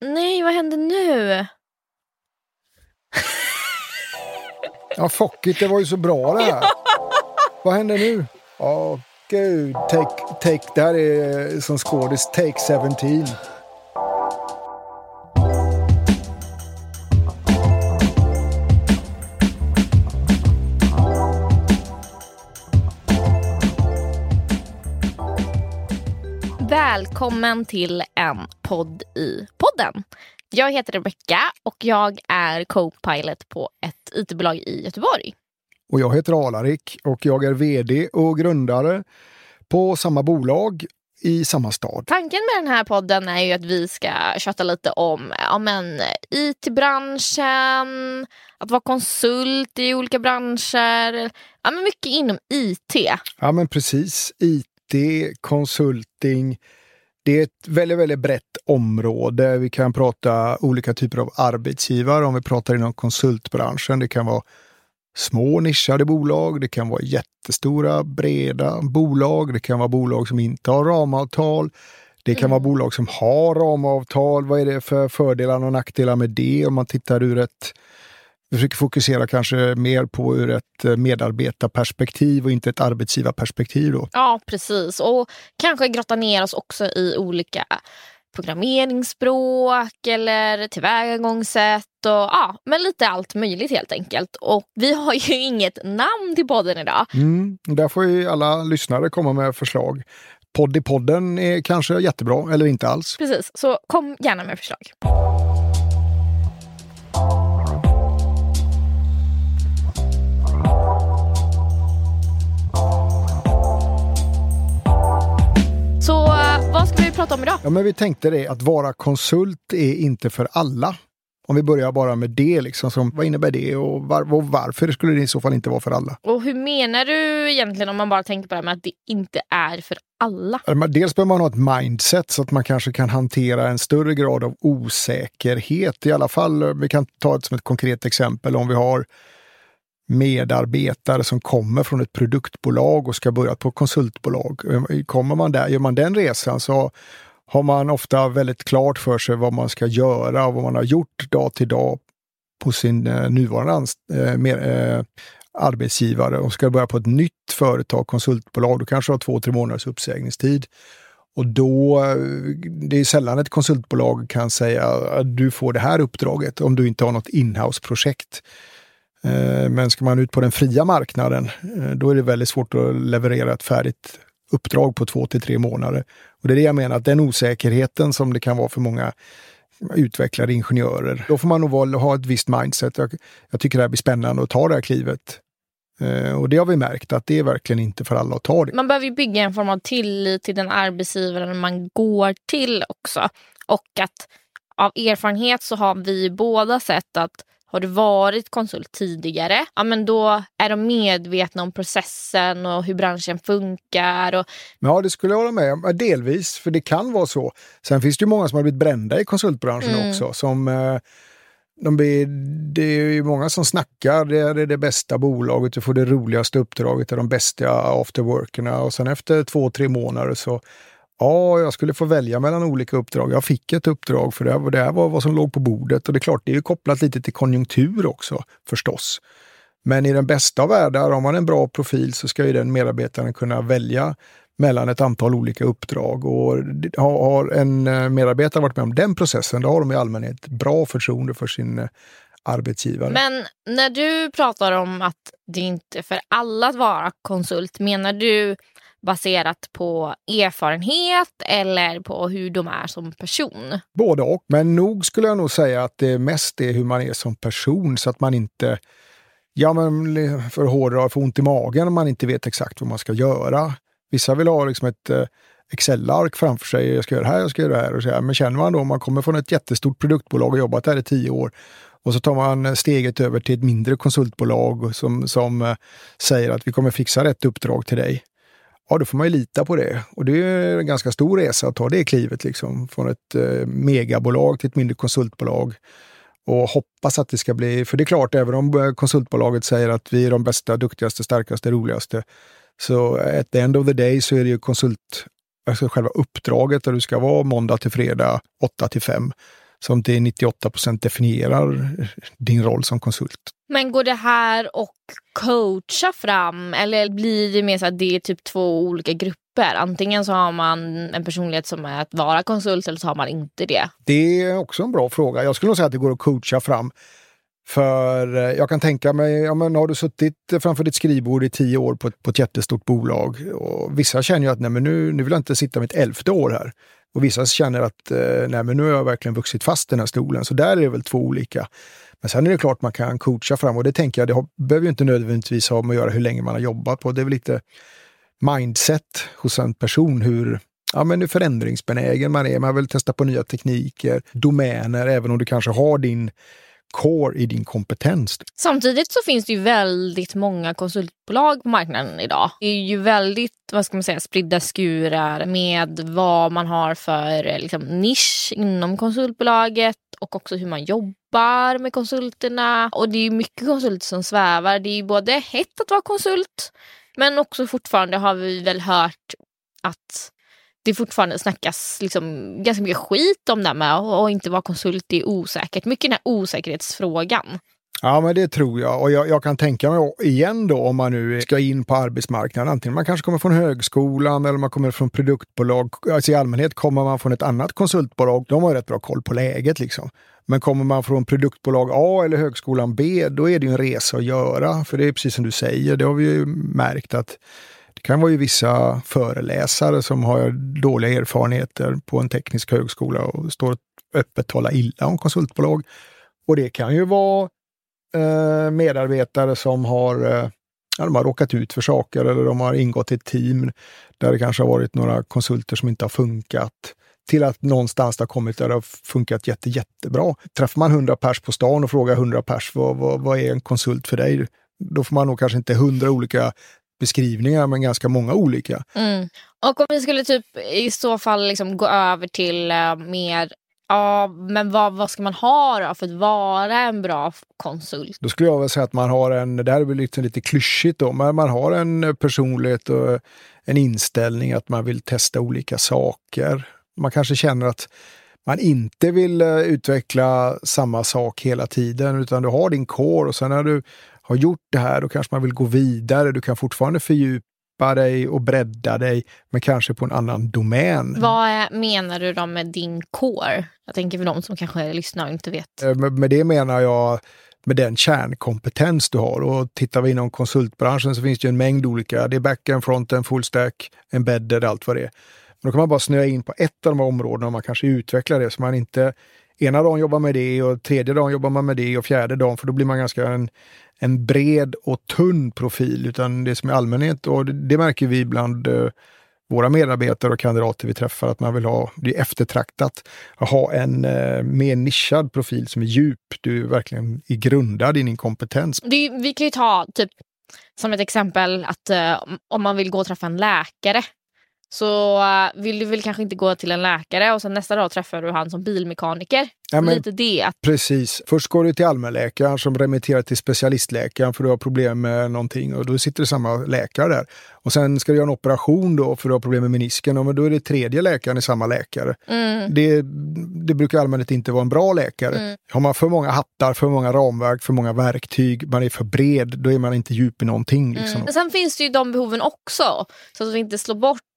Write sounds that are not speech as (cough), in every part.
Nej, vad händer nu? Ja, fuck it, det var ju så bra det här. Vad händer nu? Ja, gud. Take, take, det här är som skådis. Take 17. Välkommen till en podd i podden. Jag heter Rebecka och jag är co-pilot på ett it-bolag i Göteborg. Och jag heter Alarik och jag är vd och grundare på samma bolag i samma stad. Tanken med den här podden är ju att vi ska köta lite om ja, men, it-branschen, att vara konsult i olika branscher, ja, men mycket inom IT. Ja men precis, IT, konsulting, det är ett väldigt, väldigt brett område. Vi kan prata olika typer av arbetsgivare om vi pratar inom konsultbranschen. Det kan vara små nischade bolag, det kan vara jättestora breda bolag, det kan vara bolag som inte har ramavtal. Det kan mm. vara bolag som har ramavtal. Vad är det för fördelar och nackdelar med det om man tittar ur ett vi försöker fokusera kanske mer på ur ett eh, medarbetarperspektiv och inte ett arbetsgivarperspektiv. Då. Ja, precis. Och kanske grotta ner oss också i olika programmeringsspråk eller tillvägagångssätt och ja, men lite allt möjligt helt enkelt. Och vi har ju (laughs) inget namn till podden idag. Mm, där får ju alla lyssnare komma med förslag. Podd i podden är kanske jättebra eller inte alls. Precis, så kom gärna med förslag. Vad ska vi prata om idag? Ja, men vi tänkte det att vara konsult är inte för alla. Om vi börjar bara med det, liksom, som, vad innebär det och, var, och varför skulle det i så fall inte vara för alla? Och hur menar du egentligen om man bara tänker på det här med att det inte är för alla? Dels behöver man ha ett mindset så att man kanske kan hantera en större grad av osäkerhet. I alla fall, vi kan ta det som ett konkret exempel om vi har medarbetare som kommer från ett produktbolag och ska börja på ett konsultbolag. Ehm, kommer man där, gör man den resan så har man ofta väldigt klart för sig vad man ska göra och vad man har gjort dag till dag på sin eh, nuvarande eh, mer, eh, arbetsgivare och ska börja på ett nytt företag, konsultbolag, då kanske har två, tre månaders uppsägningstid. Och då, det är sällan ett konsultbolag kan säga att du får det här uppdraget om du inte har något inhouse-projekt. Eh, men ska man ut på den fria marknaden, eh, då är det väldigt svårt att leverera ett färdigt uppdrag på två till tre månader. Och det är det jag menar, att den osäkerheten som det kan vara för många utvecklade ingenjörer, då får man nog ha ett visst mindset. Jag, jag tycker det här blir spännande att ta det här klivet. Eh, och det har vi märkt att det är verkligen inte för alla att ta det. Man behöver bygga en form av tillit till den arbetsgivaren man går till också. Och att av erfarenhet så har vi båda sett att har du varit konsult tidigare, ja men då är de medvetna om processen och hur branschen funkar. Och... Ja, det skulle jag hålla med om. Delvis, för det kan vara så. Sen finns det ju många som har blivit brända i konsultbranschen mm. också. Som, eh, de blir, det är ju många som snackar, det är det bästa bolaget, du får det roligaste uppdraget, det är de bästa afterworkerna och sen efter två, tre månader så Ja, jag skulle få välja mellan olika uppdrag. Jag fick ett uppdrag för det här, det här var vad som låg på bordet och det är klart, det är ju kopplat lite till konjunktur också förstås. Men i den bästa av världar, om man har en bra profil så ska ju den medarbetaren kunna välja mellan ett antal olika uppdrag. Och har en eh, medarbetare varit med om den processen, då har de i allmänhet bra förtroende för sin eh, arbetsgivare. Men när du pratar om att det inte är för alla att vara konsult, menar du baserat på erfarenhet eller på hur de är som person? Både och, men nog skulle jag nog säga att det mest är hur man är som person så att man inte Ja, men för hårdare får ont i magen om man inte vet exakt vad man ska göra. Vissa vill ha liksom ett eh, Excel-ark framför sig. Jag ska göra det här, jag ska göra det här. Och så här. Men känner man då, om man kommer från ett jättestort produktbolag och jobbat där i tio år och så tar man eh, steget över till ett mindre konsultbolag som, som eh, säger att vi kommer fixa rätt uppdrag till dig ja då får man ju lita på det. Och det är en ganska stor resa att ta det klivet liksom. Från ett eh, megabolag till ett mindre konsultbolag. Och hoppas att det ska bli, för det är klart, även om eh, konsultbolaget säger att vi är de bästa, duktigaste, starkaste, roligaste. Så at the end of the day så är det ju konsult, alltså själva uppdraget där du ska vara måndag till fredag 8 till 5 som till 98 procent definierar din roll som konsult. Men går det här att coacha fram eller blir det mer så att det är typ två olika grupper? Antingen så har man en personlighet som är att vara konsult eller så har man inte det. Det är också en bra fråga. Jag skulle nog säga att det går att coacha fram. För eh, jag kan tänka mig, ja, men har du suttit framför ditt skrivbord i tio år på ett, på ett jättestort bolag och vissa känner ju att nej, men nu, nu vill jag inte sitta mitt elfte år här. Och vissa känner att eh, nej, men nu har jag verkligen vuxit fast i den här stolen. Så där är det väl två olika. Men sen är det klart man kan coacha fram och det tänker jag, det har, behöver ju inte nödvändigtvis ha med att göra hur länge man har jobbat på. Det är väl lite mindset hos en person, hur, ja, men hur förändringsbenägen man är. Man vill testa på nya tekniker, domäner, även om du kanske har din core i din kompetens. Samtidigt så finns det ju väldigt många konsultbolag på marknaden idag. Det är ju väldigt vad ska man säga, spridda skurar med vad man har för eh, liksom, nisch inom konsultbolaget och också hur man jobbar med konsulterna. Och det är mycket konsulter som svävar. Det är både hett att vara konsult men också fortfarande har vi väl hört att det fortfarande snackas liksom ganska mycket skit om det här med att inte vara konsult. Det är osäkert. Mycket den här osäkerhetsfrågan. Ja, men det tror jag. Och jag, jag, kan tänka mig igen då om man nu ska in på arbetsmarknaden. Antingen man kanske kommer från högskolan eller man kommer från produktbolag. Alltså I allmänhet kommer man från ett annat konsultbolag. De har rätt bra koll på läget liksom. Men kommer man från produktbolag A eller högskolan B, då är det ju en resa att göra. För det är precis som du säger, det har vi ju märkt att det kan vara ju vissa föreläsare som har dåliga erfarenheter på en teknisk högskola och står öppet talar illa om konsultbolag. Och det kan ju vara eh, medarbetare som har, eh, ja, de har råkat ut för saker eller de har ingått i ett team där det kanske har varit några konsulter som inte har funkat till att någonstans det har kommit där det har funkat jätte, jättebra. Träffar man 100 pers på stan och frågar 100 pers vad, vad, vad är en konsult för dig? Då får man nog kanske inte 100 olika beskrivningar men ganska många olika. Mm. Och om vi skulle typ i så fall liksom gå över till uh, mer Ja, men vad, vad ska man ha då för att vara en bra konsult? Då skulle jag väl säga att man har en, det här är väl lite, lite klyschigt då, men man har en personlighet och en inställning att man vill testa olika saker. Man kanske känner att man inte vill eh, utveckla samma sak hela tiden utan du har din core och sen när du har gjort det här, då kanske man vill gå vidare. Du kan fortfarande fördjupa dig och bredda dig, men kanske på en annan domän. Vad menar du då med din core? Jag tänker för de som kanske lyssnar och inte vet. Eh, med, med det menar jag med den kärnkompetens du har. Och tittar vi inom konsultbranschen så finns det en mängd olika. Det är backend, fronten, fullstack, embedded, allt vad det är. Men då kan man bara snöa in på ett av de här områdena och man kanske utvecklar det så man inte ena dagen jobbar med det och tredje dagen jobbar man med det och fjärde dagen för då blir man ganska en, en bred och tunn profil. Utan det som är allmänhet och det, det märker vi bland eh, våra medarbetare och kandidater vi träffar att man vill ha, det är eftertraktat, att ha en eh, mer nischad profil som är djup. Du är verkligen är grundad i din kompetens. Det, vi kan ju ta typ som ett exempel att eh, om man vill gå och träffa en läkare så uh, vill du väl kanske inte gå till en läkare och sen nästa dag träffar du han som bilmekaniker. Ja, men, Lite det. Att... Precis. Först går du till allmänläkaren som remitterar till specialistläkaren för du har problem med någonting och då sitter det samma läkare där. Och sen ska du göra en operation då för du har problem med menisken och då är det tredje läkaren i samma läkare. Mm. Det, det brukar allmänhet inte vara en bra läkare. Mm. Har man för många hattar, för många ramverk, för många verktyg, man är för bred, då är man inte djup i någonting. Liksom. Mm. Men sen finns det ju de behoven också, så att vi inte slår bort Eh,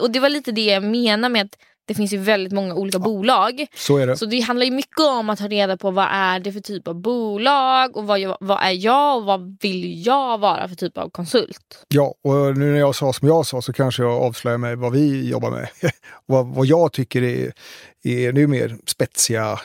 och det var lite det jag menar med att det finns ju väldigt många olika ja, bolag. Så det. Så det handlar ju mycket om att ta reda på vad är det för typ av bolag och vad, vad är jag och vad vill jag vara för typ av konsult. Ja, och nu när jag sa som jag sa så kanske jag avslöjar mig vad vi jobbar med. (laughs) vad, vad jag tycker är, är, är mer spetsiga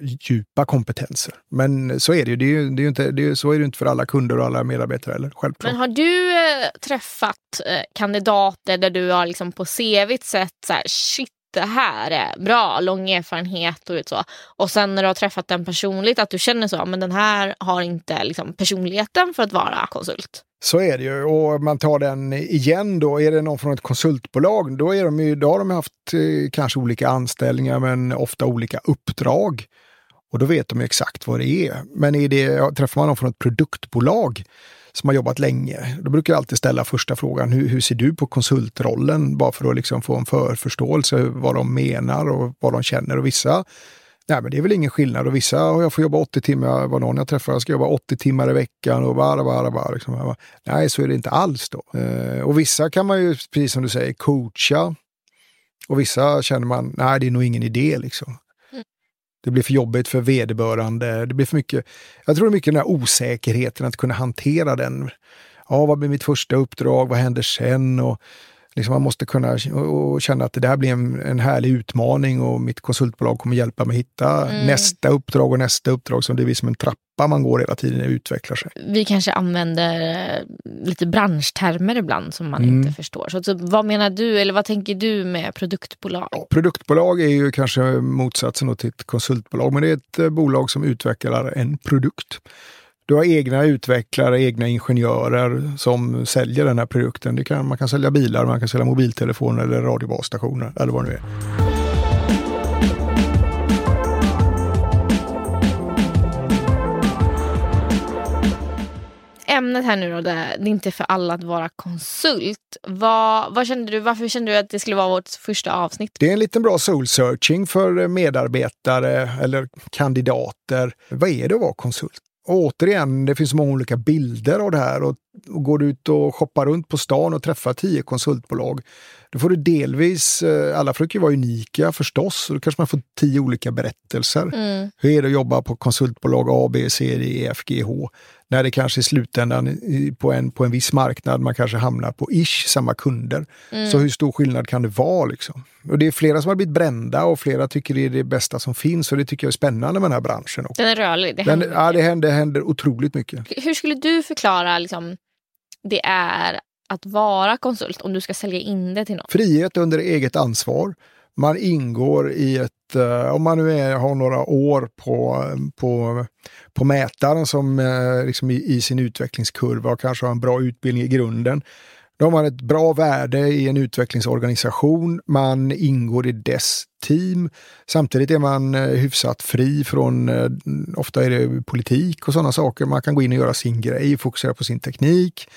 djupa kompetenser. Men så är det ju. Det är ju, det är ju inte, det är, så är det inte för alla kunder och alla medarbetare heller. Självklart. Men har du eh, träffat eh, kandidater där du har liksom på CVt sett så här, shit det här är bra, lång erfarenhet och så. Och sen när du har träffat den personligt att du känner så, men den här har inte liksom, personligheten för att vara konsult. Så är det ju och man tar den igen då, är det någon från ett konsultbolag, då, är de ju, då har de haft eh, kanske olika anställningar men ofta olika uppdrag. Och då vet de exakt vad det är. Men är det, träffar man någon från ett produktbolag som har jobbat länge, då brukar jag alltid ställa första frågan, hur, hur ser du på konsultrollen? Bara för att liksom få en förförståelse vad de menar och vad de känner. Och vissa Nej, men det är väl ingen skillnad och vissa, jag får jobba 80 timmar, var någon jag träffade, jag ska jobba 80 timmar i veckan och bara, bara, bara. Liksom. Nej, så är det inte alls då. Eh, och vissa kan man ju, precis som du säger, coacha. Och vissa känner man, nej det är nog ingen idé liksom. Mm. Det blir för jobbigt för vederbörande. Det blir för mycket, jag tror det är mycket den här osäkerheten att kunna hantera den. Ja, vad blir mitt första uppdrag? Vad händer sen? Och Liksom man måste kunna och känna att det där blir en, en härlig utmaning och mitt konsultbolag kommer hjälpa mig hitta mm. nästa uppdrag och nästa uppdrag. Så det blir som en trappa man går hela tiden och utvecklar sig. Vi kanske använder eh, lite branschtermer ibland som man mm. inte förstår. Så, så, vad menar du, eller vad tänker du med produktbolag? Ja, produktbolag är ju kanske motsatsen till ett konsultbolag, men det är ett eh, bolag som utvecklar en produkt. Du har egna utvecklare, egna ingenjörer som säljer den här produkten. Kan, man kan sälja bilar, man kan sälja mobiltelefoner eller radiobasstationer eller vad det nu är. ämnet här nu då, det är inte för alla att vara konsult. Vad, vad kände du, varför kände du att det skulle vara vårt första avsnitt? Det är en liten bra soul searching för medarbetare eller kandidater. Vad är det att vara konsult? Och återigen, det finns många olika bilder av det här och, och går du ut och shoppar runt på stan och träffar tio konsultbolag, då får du delvis, eh, alla försöker vara unika förstås, och då kanske man får tio olika berättelser. Mm. Hur är det att jobba på konsultbolag A, B, C, D, E, F, G, H? När det kanske i slutändan på en, på en viss marknad man kanske hamnar på ish samma kunder. Mm. Så hur stor skillnad kan det vara? Liksom? Och det är flera som har blivit brända och flera tycker det är det bästa som finns och det tycker jag är spännande med den här branschen. Också. Den är rörlig. Det händer, den, ja, det händer, händer otroligt mycket. Hur skulle du förklara liksom, det är att vara konsult om du ska sälja in det till någon? Frihet under eget ansvar. Man ingår i ett, eh, om man nu är, har några år på, på, på mätaren som eh, liksom i, i, sin utvecklingskurva och kanske har en bra utbildning i grunden. Då har man ett bra värde i en utvecklingsorganisation, man ingår i dess team. Samtidigt är man eh, hyfsat fri från, ofta är det politik och sådana saker. Man kan gå in och göra sin grej, fokusera på sin teknik.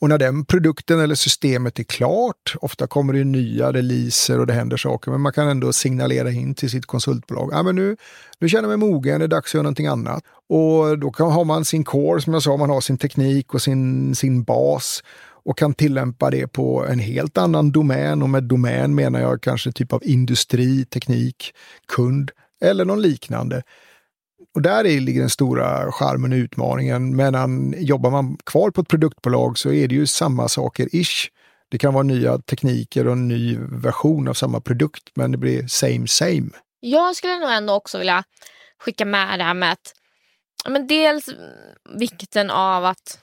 Och när den produkten eller systemet är klart, ofta kommer det nya releaser och det händer saker, men man kan ändå signalera in till sitt konsultbolag. Ja, men nu, nu känner jag mig mogen, det är dags att göra någonting annat. Och då kan, har man sin core, som jag sa, man har sin teknik och sin, sin bas och kan tillämpa det på en helt annan domän. Och med domän menar jag kanske typ av industri, teknik, kund eller någon liknande. Och där ligger den stora charmen och utmaningen. Men jobbar man kvar på ett produktbolag så är det ju samma saker ish. Det kan vara nya tekniker och en ny version av samma produkt, men det blir same same. Jag skulle nog ändå också vilja skicka med det här med att men dels vikten av att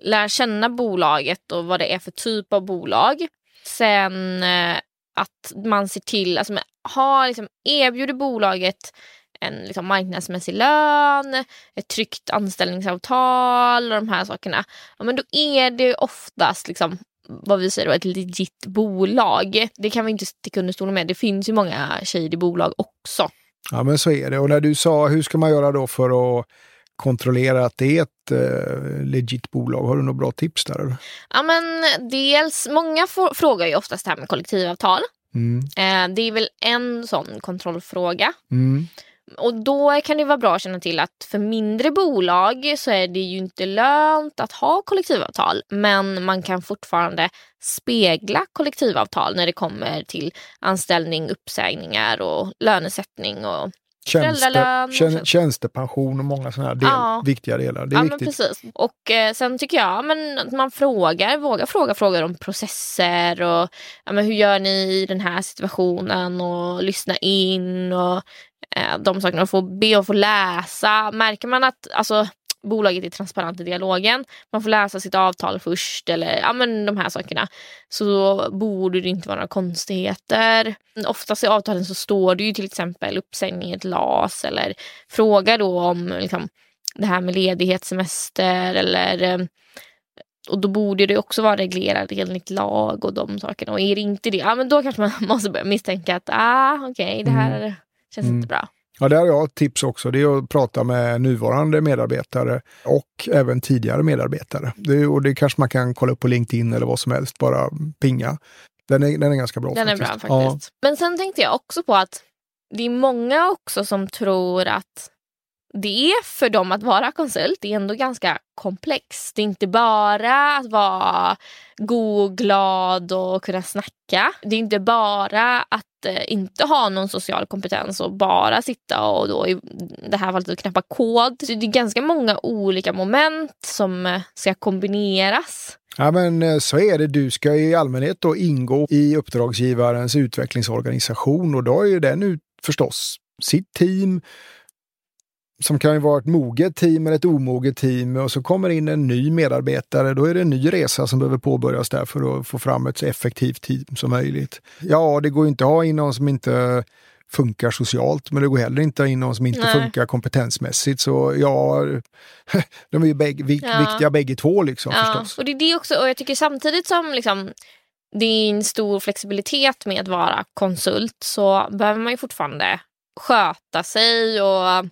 lära känna bolaget och vad det är för typ av bolag. Sen eh, att man ser till, alltså ha, liksom, erbjuder bolaget en liksom, marknadsmässig lön, ett tryggt anställningsavtal och de här sakerna. Ja, men då är det oftast liksom, vad vi säger då, ett legit bolag. Det kan vi inte sticka under stolen med. Det finns ju många shady bolag också. Ja men så är det. Och när du sa hur ska man göra då för att kontrollera att det är ett eh, legit bolag. Har du några bra tips där? Ja men dels, många frågar ju oftast det här med kollektivavtal. Mm. Eh, det är väl en sån kontrollfråga. Mm. Och då kan det vara bra att känna till att för mindre bolag så är det ju inte lönt att ha kollektivavtal. Men man kan fortfarande spegla kollektivavtal när det kommer till anställning, uppsägningar och lönesättning och Tjänste, tjän, tjänstepension och många sådana här del, ja. viktiga delar. Det är ja, viktigt. precis. Och eh, sen tycker jag men, att man frågar, vågar fråga frågor om processer och ja, men hur gör ni i den här situationen och lyssna in och eh, de sakerna. Och få be och få läsa. Märker man att alltså, bolaget är transparent i dialogen, man får läsa sitt avtal först eller ja, men de här sakerna. Så borde det inte vara några konstigheter. Oftast i avtalen så står det ju till exempel uppsägning i ett LAS eller fråga då om liksom, det här med ledighet, semester eller eh, och då borde det också vara reglerat enligt lag och de sakerna. Och är det inte det, ja men då kanske man (laughs) måste börja misstänka att ah, okej, okay, det här mm känns mm. inte bra. Ja, där har jag ett tips också. Det är att prata med nuvarande medarbetare och även tidigare medarbetare. Det, och det kanske man kan kolla upp på LinkedIn eller vad som helst, bara pinga. Den är, den är ganska bra. Den faktiskt. är bra faktiskt. Ja. Men sen tänkte jag också på att det är många också som tror att det är för dem att vara konsult, det är ändå ganska komplext. Det är inte bara att vara god och glad och kunna snacka. Det är inte bara att eh, inte ha någon social kompetens och bara sitta och då i det här fallet knappa kod. Så det är ganska många olika moment som eh, ska kombineras. Ja men eh, så är det. Du ska i allmänhet då ingå i uppdragsgivarens utvecklingsorganisation och då är ju den ut förstås sitt team som kan ju vara ett moget team eller ett omoget team och så kommer in en ny medarbetare. Då är det en ny resa som behöver påbörjas där för att få fram ett så effektivt team som möjligt. Ja, det går inte att ha in någon som inte funkar socialt, men det går heller inte in någon som inte Nej. funkar kompetensmässigt. Så ja, (laughs) de är ju bäg, vik, ja. viktiga bägge två liksom ja. förstås. Och det är det också, och jag tycker samtidigt som liksom, det är en stor flexibilitet med att vara konsult så behöver man ju fortfarande sköta sig och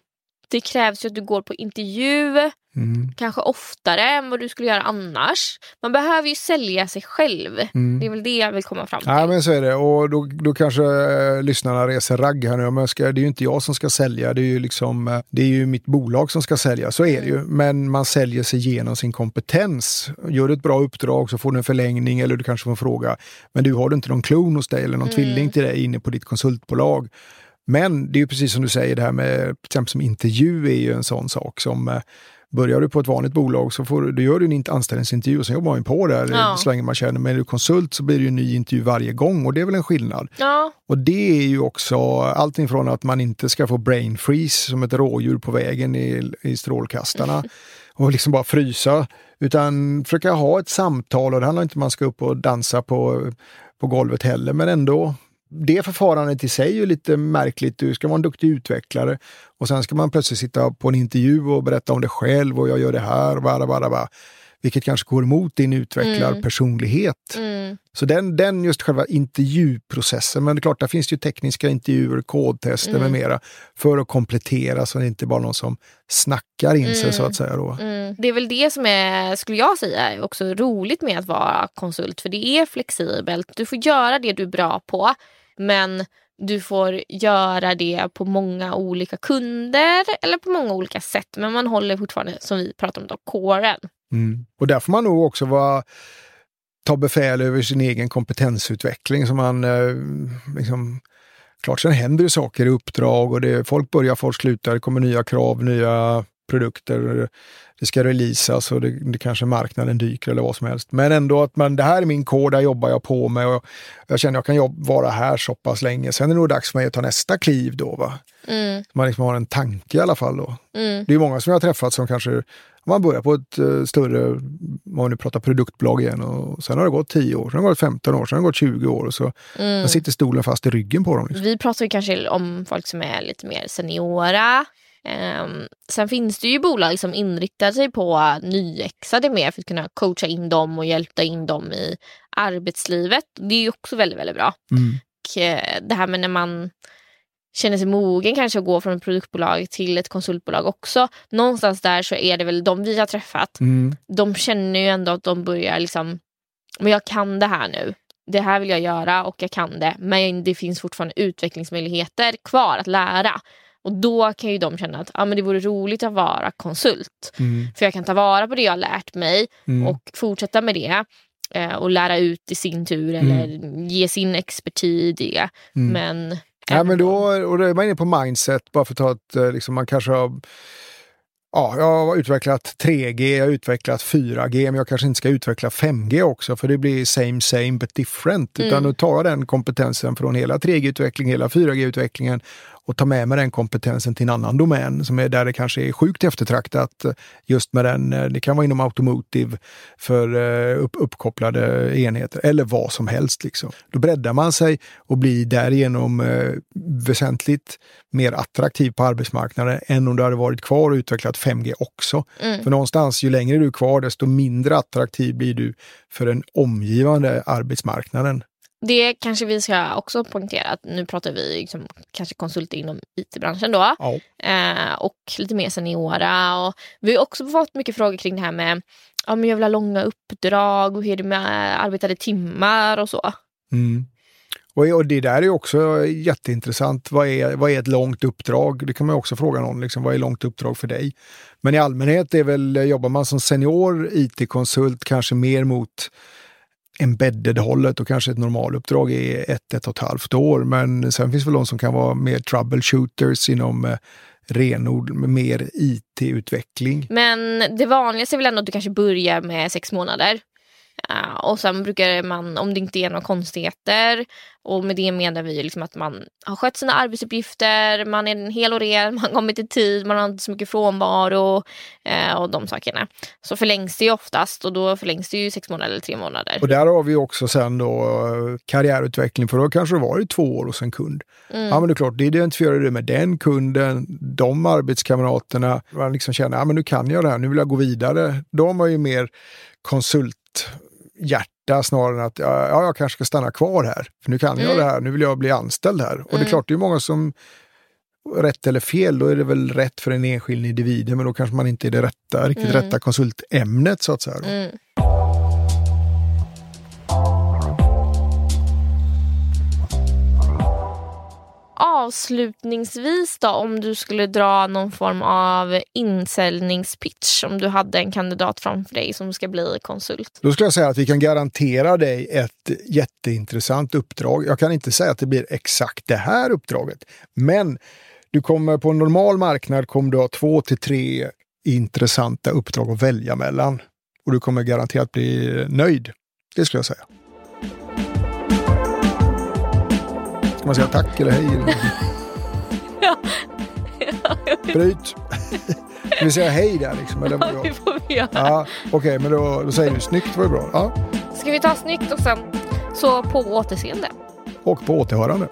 det krävs ju att du går på intervju, mm. kanske oftare än vad du skulle göra annars. Man behöver ju sälja sig själv. Mm. Det är väl det jag vill komma fram till. Ja men så är det och då, då kanske eh, lyssnarna reser ragg här nu. Men ska, det är ju inte jag som ska sälja, det är ju, liksom, eh, det är ju mitt bolag som ska sälja. Så är det ju. Mm. Men man säljer sig genom sin kompetens. Gör du ett bra uppdrag så får du en förlängning eller du kanske får en fråga. Men du har du inte någon klon hos dig eller någon mm. tvilling till dig inne på ditt konsultbolag men det är ju precis som du säger, det här med till exempel som intervju är ju en sån sak som eh, Börjar du på ett vanligt bolag så får, du gör du en anställningsintervju och sen jobbar man på där ja. så länge man känner. Men är du konsult så blir det ju en ny intervju varje gång och det är väl en skillnad. Ja. Och det är ju också allting från att man inte ska få brain freeze som ett rådjur på vägen i, i strålkastarna (laughs) och liksom bara frysa. Utan försöka ha ett samtal och det handlar inte om att man ska upp och dansa på, på golvet heller men ändå det förfarandet i sig är lite märkligt. Du ska vara en duktig utvecklare och sen ska man plötsligt sitta på en intervju och berätta om det själv och jag gör det här, bara, bara, bara. Vilket kanske går emot din utvecklarpersonlighet. Mm. Mm. Så den, den just själva intervjuprocessen, men det är klart, där finns det ju tekniska intervjuer, kodtester mm. med mera för att komplettera så det inte bara någon som snackar in sig så att säga. Då. Mm. Det är väl det som är, skulle jag säga, också roligt med att vara konsult, för det är flexibelt. Du får göra det du är bra på men du får göra det på många olika kunder eller på många olika sätt. Men man håller fortfarande, som vi pratade om, då, kåren. Mm. Och där får man nog också vara, ta befäl över sin egen kompetensutveckling. Så man eh, liksom, Klart, sen händer det saker i uppdrag och det, folk börjar, folk slutar, det kommer nya krav, nya produkter, det ska releasas och det, det kanske marknaden dyker eller vad som helst. Men ändå att man, det här är min kod, där jobbar jag på med och jag känner att jag kan jobba, vara här så pass länge. Sen är det nog dags för mig att ta nästa kliv då. Va? Mm. Man liksom har en tanke i alla fall då. Mm. Det är många som jag har träffat som kanske man börjar på ett uh, större, om man nu pratar produktbolag igen, och sen har det gått 10 år, sen har det gått 15 år, sen har det gått 20 år och så mm. sitter stolen fast i ryggen på dem. Liksom. Vi pratar ju kanske om folk som är lite mer seniora, sen finns det ju bolag som inriktar sig på nyexade mer för att kunna coacha in dem och hjälpa in dem i arbetslivet. Det är ju också väldigt, väldigt bra. Mm. Och, uh, det här med när man känner sig mogen kanske att gå från ett produktbolag till ett konsultbolag också. Någonstans där så är det väl de vi har träffat. Mm. De känner ju ändå att de börjar liksom, men jag kan det här nu. Det här vill jag göra och jag kan det. Men det finns fortfarande utvecklingsmöjligheter kvar att lära. Och då kan ju de känna att ah, men det vore roligt att vara konsult. Mm. För jag kan ta vara på det jag har lärt mig mm. och fortsätta med det. Eh, och lära ut i sin tur mm. eller ge sin expertis i det. Mm. Men, ja, men då, och då är man inne på mindset, bara för att ta ett, eh, liksom, man kanske har Ja, jag har utvecklat 3G, jag har utvecklat 4G, men jag kanske inte ska utveckla 5G också för det blir same same but different. Mm. Utan då tar jag den kompetensen från hela 3G-utvecklingen, hela 4G-utvecklingen och ta med mig den kompetensen till en annan domän som är där det kanske är sjukt eftertraktat. Just med den, eh, det kan vara inom automotive för eh, upp, uppkopplade enheter eller vad som helst. Liksom. Då breddar man sig och blir därigenom eh, väsentligt mer attraktiv på arbetsmarknaden än om du hade varit kvar och utvecklat 5G också. Mm. För någonstans, ju längre du är kvar, desto mindre attraktiv blir du för den omgivande arbetsmarknaden. Det kanske vi ska också poängtera att nu pratar vi liksom, kanske konsulter inom IT-branschen då. Ja. Eh, och lite mer seniora. Och vi har också fått mycket frågor kring det här med ja, jag vill ha långa uppdrag och hur är det med arbetade timmar och så. Mm. Och, och det där är också jätteintressant. Vad är, vad är ett långt uppdrag? Det kan man också fråga någon. Liksom, vad är långt uppdrag för dig? Men i allmänhet är väl, jobbar man som senior IT-konsult kanske mer mot embedded-hållet och kanske ett normaluppdrag är ett, ett och ett halvt år. Men sen finns väl de som kan vara mer troubleshooters inom eh, mer IT-utveckling. Men det vanligaste är väl ändå att du kanske börjar med sex månader. Uh, och sen brukar man, om det inte är några konstigheter, och med det menar vi liksom att man har skött sina arbetsuppgifter, man är en hel och ren, (laughs) man kommit i tid, man har inte så mycket frånvaro uh, och de sakerna. Så förlängs det ju oftast och då förlängs det ju sex månader eller tre månader. Och där har vi också sen då eh, karriärutveckling, för då kanske det var i två år hos en kund. Mm. Ja men det är klart, det identifierar du med den kunden, de arbetskamraterna, man liksom känner, ja men nu kan jag det här, nu vill jag gå vidare. Då har ju mer konsult hjärta snarare än att ja, jag kanske ska stanna kvar här. För nu kan mm. jag det här, nu vill jag bli anställd här. Och mm. det är mm. klart, det är många som, rätt eller fel, då är det väl rätt för en enskild individ, men då kanske man inte är det rätta, riktigt mm. rätta konsultämnet så att säga. Avslutningsvis då, om du skulle dra någon form av insäljningspitch, om du hade en kandidat framför dig som ska bli konsult? Då skulle jag säga att vi kan garantera dig ett jätteintressant uppdrag. Jag kan inte säga att det blir exakt det här uppdraget, men du kommer på en normal marknad kommer du ha två till tre intressanta uppdrag att välja mellan. Och du kommer garanterat bli nöjd. Det skulle jag säga. Ska man säga tack eller hej? ja. (laughs) ja Bryt. Ska vi säga hej där liksom? Eller ja, det får vi göra. Ja, Okej, okay, men då, då säger vi snyggt var det bra. Ja. Ska vi ta snyggt och sen så på återseende? Och på återhörande.